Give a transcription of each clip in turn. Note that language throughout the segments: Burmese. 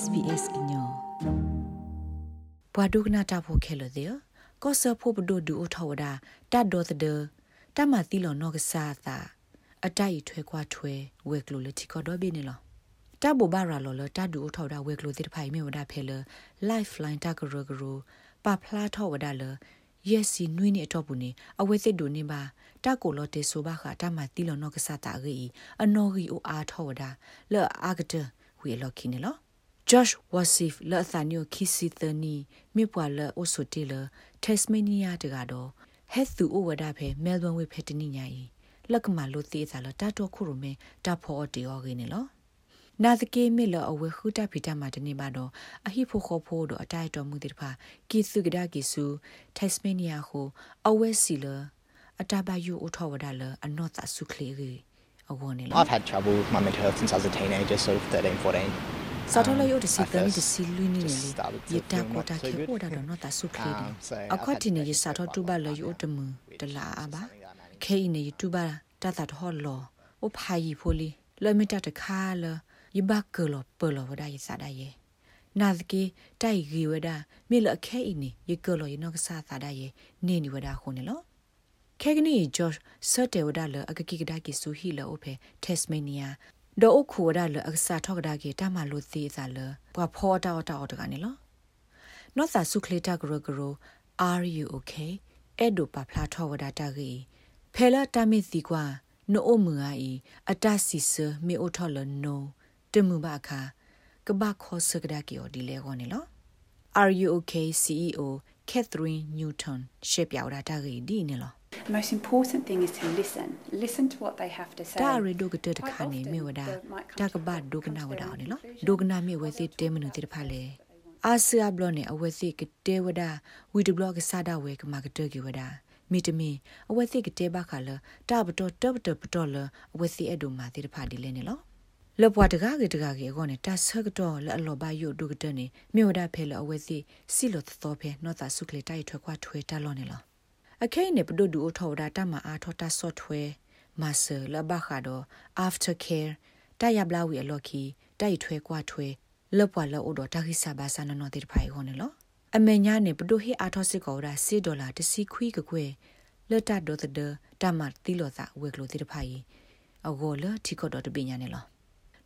SBS ညောဘွာဒုကနာတာဖို့ခဲလို့တဲ့ကောဆဖို့ဘဒိုဒူအထောဝဒါတတ်တော်တဲ့တမတိလောနောကစားတာအတိုက်ထွဲခွားထွဲဝဲကလိုလက်တီကတော့ဘင်းနေလောတဘဘာရာလောလတဒူအထောဒါဝဲကလိုတဲ့ဖိုင်မြေဝဒါဖဲလ lifeline တကရဂရပပလာထောဝဒါလယက်စီနွိနေတော့ဘူးနေအဝဲစစ်ဒူနေပါတကိုလောတေဆိုဘာခတာမတိလောနောကစားတာရီအနော်ရီအိုအားထောဝဒါလောအာဂတဝီလော်ခိနေလော Josh Wasif လာသနီယိုခီစီသနီမြေပွာလာအိုဆိုတီလာတက်စမေးနီးယားတကတော့ဟက်သူအိုဝဒါဖဲမဲလ်ဘန်ဝေဖက်တနိညာဤလက်ကမလိုသေးစားလာတတော်ခုရမေတဖောတီယောဂင်းနော်နာသကေမေလအဝဲခုတဖီတမှာတနေပါတော့အဟိဖိုခေါဖိုတော့အတိုက်တော်မူတဲ့ဖာကီစုကဒါကီစုတက်စမေးနီးယားကိုအဝဲစီလအတဘယူအထောဝဒါလအနော့သဆုခလီရီအဝနေလား I've had trouble with my mental health since I was a teenager, sort of 13, 14. စာထလယုတ်တစီတမီတစီလူနီနေလေယတာကောတာခေပေါ်တာတော့နော်တဆုခလေးတယ်အခွတ်တင်နေစာထတူပါလယုတ်တမတလာအပါခေနေတူပါတတတ်ဟောလောအိုဖိုင်ဖိုလီလမီတတခါလယဘကလောပလောဝဒယစာဒယေနာဒကေတိုင်ဂီဝဒမေလခဲအင်းနေယကလောယနောကစာသာဒယေနေနီဝဒခုန်နေလောခဲကနီဂျော့ဆတ်တေဝဒလအကကိကဒါကီဆူဟီလောဖေတက်စမေနီယာ ဒေါအခုဒါလအစာထောက်ဒါကေတမလို့သေးစားလဘွာဖောတာတာတကနေလောနော့စာစုခလီတာဂရဂရ are you okay အဲ့ဒိုပါဖလာထောဝဒါတာကေဖဲလာတမီစီကွာနိုအမူအာဤအတစီဆမေအိုထော်လနိုတမှုပါခါကဘာခောစကဒါကေော်ဒီလေကောနေလော Are you okay CEO Catherine Newton ရှေ့ပြောက်တာတာကေဒီနေလော The most important thing is to listen. Listen to what they have to say. ဒါရီဒုကတဲ့ခါနေမြေဝဒတာကဘဒုကနာဝဒအောင်နော်ဒုကနာမြေဝစီတဲမနတိဖာလေအာဆီယာဘလနဲ့အဝစီကတဲဝဒဝီဒဘလကစားတာဝဲကမကတဲကဝဒမီတမီအဝစီကတဲဘခါလတာဘတော်တဘတဘတော်လအဝစီအဒုမာတိဖာဒီလဲနေလောလပွားတကားကေတကားကေကောနဲ့တဆကတော့လအလောဘယုဒုကတဲ့နေမြေဝဒဖဲလအဝစီစီလိုသောဖဲနောတာဆုကလေတိုက်ထွဲခွာထွဲတလောနေလော အခဲနေပဒုဒူအထောဒါတမအားထောတာဆော့ထွဲမဆာလဘခါတော့ after care တရဘလာဝီအလော်ခီတိုက်ထွဲကွာထွဲလပွာလောအိုတော့တခိဆာဘာဆာနနောတိဖိုင်ဟောနေလောအမေညာနေပဒုဟီအားထောစစ်ကောရာစီဒေါ်လာတစီခွီးကွယ်လတ်တဒိုတဒတမတီလောသာဝဲကလိုတိဖိုင်အဂောလတီကောတော့တပညာနေလော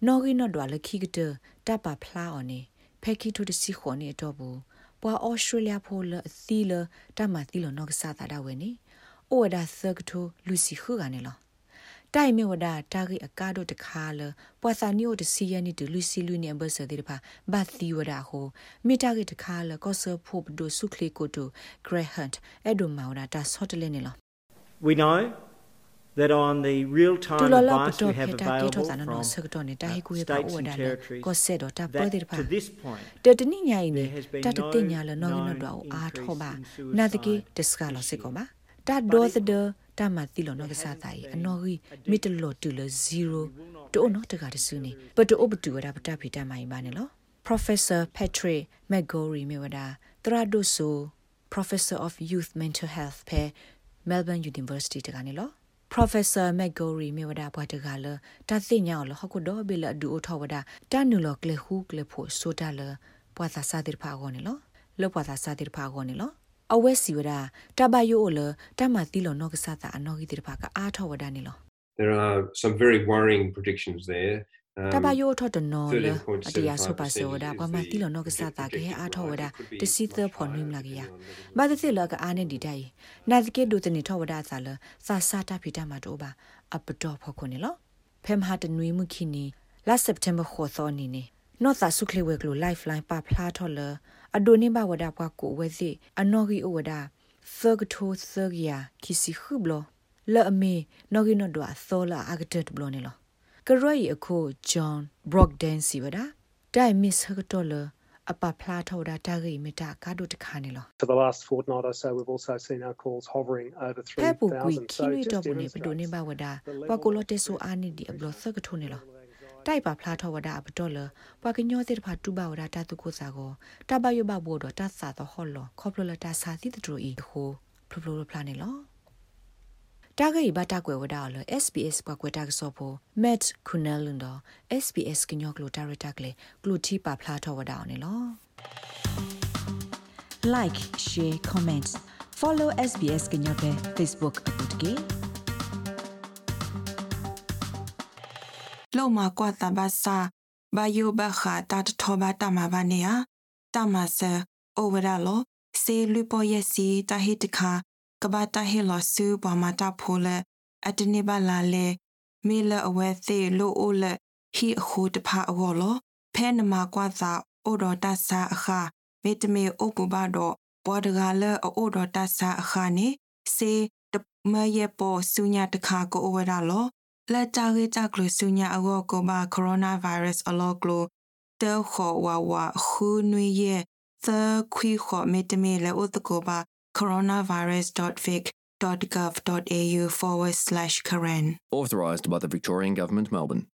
နော်ဂီနော်ဒွာလခိကတတပဖလာအော်နေဖဲကီထုတစီခေါ်နေတော့ဘူး ပွာဩစတြေးလျဖိုလအသီလတမသီလနော့ကစားတာဝဲနေအိုဝဒါသကတိုလူစီခုကနေလောတိုင်မြဝဒါတာဂိအကားတို့တခါလပွာစာနီယိုတစီယနီတူလူစီလူနေဘဆတဲ့ဖာဘာသီဝဒါဟိုမီတာဂိတခါလကောဆာဖို့ဒိုဆုခလီကိုတိုဂရဟန့်အဲ့ဒိုမာဝဒါတာဆော့တလဲနေလော We know that on the real time advice we have available from state and territories that to this point တတနိညာယိနေတတတိညာလနောငနတော့အားထောပါနာတကေဒစ်ကလောစစ်ကောပါတဒေါ်သဒတမတိလောနောကစားတိုင်အနော်ကြီးမီတလောတူလ0တိုနောတကတဆူနေပတိုအပတူရပတဖိတမိုင်ပါနေလော Professor Patrick McGorry မြေဝဒတရာဒိုဆို Professor of Youth Mental Health ဖဲ Melbourne University တကနေလော Professor McGorry မြေဝဒဘွားတကလတသိညာလဟခုဒဘီလဒူအထဝဒတနုလကလေခုကလေဖို့ဆိုတာလဘွားသာစာတိဖာကောနေလောလောဘွားသာစာတိဖာကောနေလောအဝဲစီဝဒတဘယိုလတမတိလနောကဆာတာအနောဂီတိဖာကအားထဝဒနေလော There are some very worrying predictions there တဘယိုထော်တနော်လအတရာဆိုပါစေဝဒဘာမတိလနောကဆာတာကေအားထောဝဒတစီသဖော်နွိမလာကရဘာသစီလကအားနေဒီတိုင်နာဇကေဒုတနေထောဝဒဆာလစာစာတာဖီတာမတိုဘာအပတော်ဖော်ခွနေလောဖမ်ဟာတနွိမှုခိနီလာစက်တမ်ဘာခေါ်သောနီနေနော့သာဆုခလီဝဲကလို lifeline ပါဖလာထော်လအဒိုနေဘဝဒပွားကိုဝဲစီအနော်ဂီအိုဝဒသဂထိုသဂယာခီစီခုဘလလဲ့အမေနော်ဂီနော်ဒွာသောလာအဂတက်ဘလနေလော ကရိုက်အခုဂျွန်ဘရော့ဒန်စီဝဒတိုင်မစ်ဟကတော်လအပဖလာထော်တာတာဂိမီတာကာဒုတခါနေလော For the last fortnight or so we've also seen our calls hovering over ဖဲပူကွီ3000ခီနီတော့ဘူးနေပဒိုနေဘဝဒပကိုလတေဆိုအာနီဒီအဘလသကထုံနေလောတိုက်ပါဖလာထောဝဒအပတော်လပကညောတဲ့ဖာတူပါဝဒတာတုကိုစာကိုတဘယဘဘောတော့တဆာတော့ဟော်လောခေါပလလတာစာသီတတူဤဟိုဖလဖလဖလာနေလော tagai bata kwe wada lo SBS kwa kwe tag sopo met kunelundo SBS kinyo glu taritakle glu ti pa plato wada ne lo. Like share comments follow SBS kinyo pe facebook akutge lo ma kwa tabasa ba yo ba kha ta thoba ta ma ba ne ya. Ta ma se o wada lo se lupo yesi ta hit kha. ရလောစေလူပေါ်ယစီတဟိတခါကဘာတဟေလောဆူဘမတာဖိုလအတနေပါလာလေမေလအဝဲသေးလိုအိုလဟီအခုတဖာအောလောဖဲနမကွာသာအိုတော်တဆာအခါမေတမေအိုကူဘာတော့ပွားတကလအိုတော်တဆာအခါနေစေတမယေပေါ်ဆုညာတခါကိုအိုဝရလောလက်တာဂေတာကလဆုညာအောကိုဘာကိုရိုနာဗိုင်းရပ်စ်အလောကလိုတဲခေါ်ဝါဝါခူနွေရဲ့သခွီခေါ်မေတမေလေဥတကိုဘာ coronavirus.vic.gov.au forward slash Karen. Authorised by the Victorian Government, Melbourne.